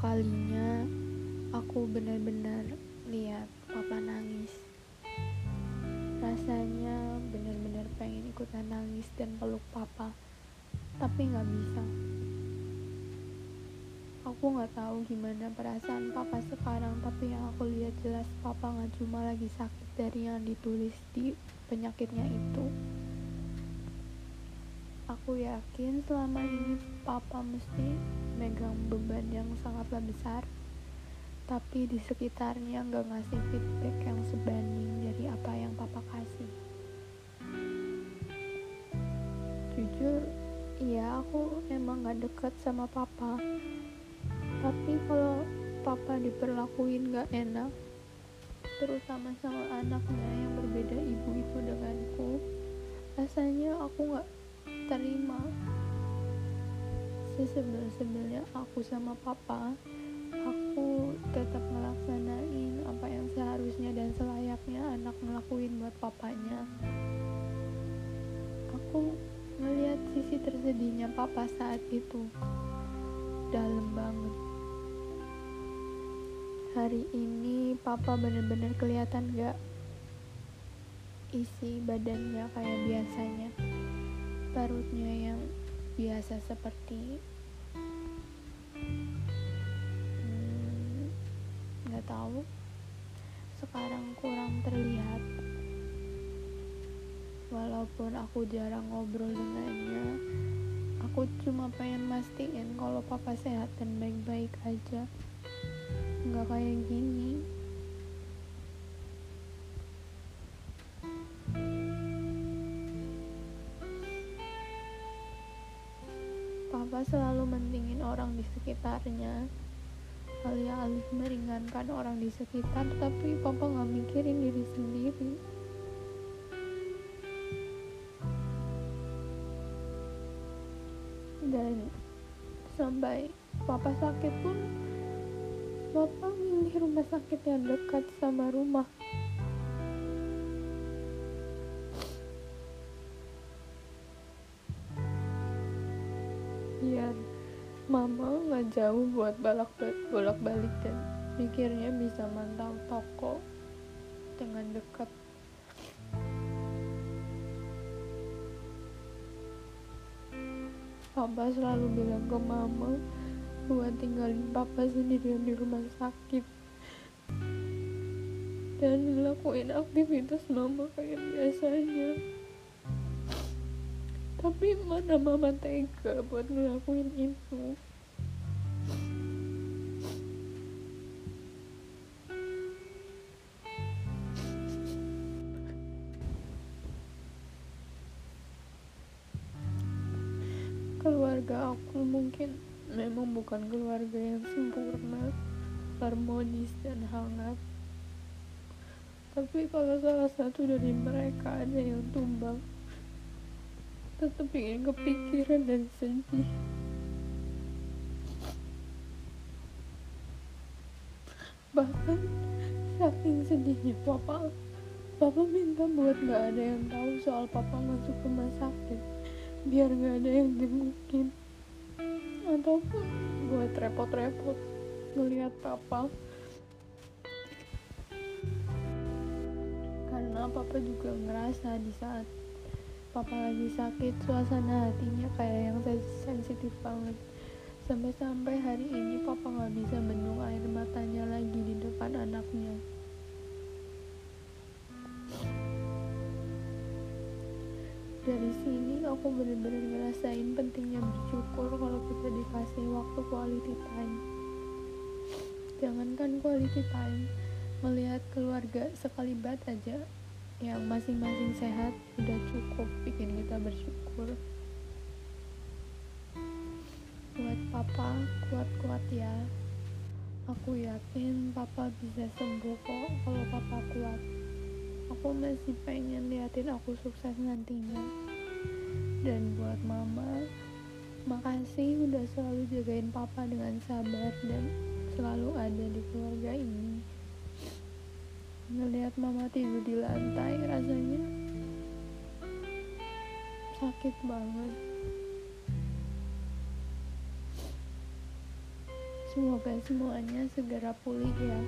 kalinya aku benar-benar lihat papa nangis. Rasanya benar-benar pengen ikutan nangis dan peluk papa, tapi nggak bisa. Aku nggak tahu gimana perasaan papa sekarang, tapi yang aku lihat jelas papa nggak cuma lagi sakit dari yang ditulis di penyakitnya itu. Aku yakin selama ini papa mesti megang beban yang sangatlah besar. Tapi di sekitarnya nggak ngasih feedback yang sebanding dari apa yang papa kasih. Jujur iya aku emang nggak deket sama papa. Tapi kalau papa diperlakuin nggak enak terutama sama anaknya yang berbeda ibu itu denganku rasanya aku nggak terima. Sesebel-sebelnya aku sama papa aku tetap ngelaksanain apa yang seharusnya dan selayaknya anak ngelakuin buat papanya. Aku ngeliat sisi tersedihnya papa saat itu. Dalam banget. Hari ini papa bener-bener kelihatan gak isi badannya kayak biasanya perutnya yang biasa seperti hmm, nggak hmm, tahu. Sekarang kurang terlihat. Walaupun aku jarang ngobrol dengannya aku cuma pengen mastiin kalau papa sehat dan baik-baik aja. Nggak kayak gini Selalu mentingin orang di sekitarnya? Alih-alih meringankan orang di sekitar tapi papa nggak mikirin diri sendiri. Dan sampai papa sakit pun papa milih rumah sakit yang dekat sama rumah mama nggak jauh buat balak bolak balik dan mikirnya bisa mantau toko dengan dekat. Papa selalu bilang ke mama buat tinggalin papa sendirian di rumah sakit. Dan ngelakuin aktivitas mama kayak biasanya tapi mana mama tega buat ngelakuin itu. Keluarga aku mungkin memang bukan keluarga yang sempurna harmonis dan hangat. Tapi kalau salah satu dari mereka ada yang tumbang tetap ingin kepikiran dan sedih. Bahkan saking sedihnya papa papa minta buat gak ada yang tahu soal papa masuk rumah sakit. Biar gak ada yang jengukin. Ataupun buat repot-repot melihat papa. Karena papa juga ngerasa di saat papa lagi sakit suasana hatinya kayak yang sensitif banget. Sampai-sampai hari ini papa nggak bisa bendung air matanya lagi di depan anaknya. Dari sini aku benar-benar ngerasain pentingnya bersyukur kalau kita dikasih waktu quality time. Jangankan quality time melihat keluarga sekali bat aja yang masing-masing sehat udah cukup bikin kita bersyukur. Buat papa kuat-kuat ya. Aku yakin papa bisa sembuh kok kalau papa kuat. Aku masih pengen liatin aku sukses nantinya. Dan buat mama makasih udah selalu jagain papa dengan sabar dan selalu ada di keluarga ini ngelihat mama tidur di lantai rasanya sakit banget Semoga semuanya segera pulih ya.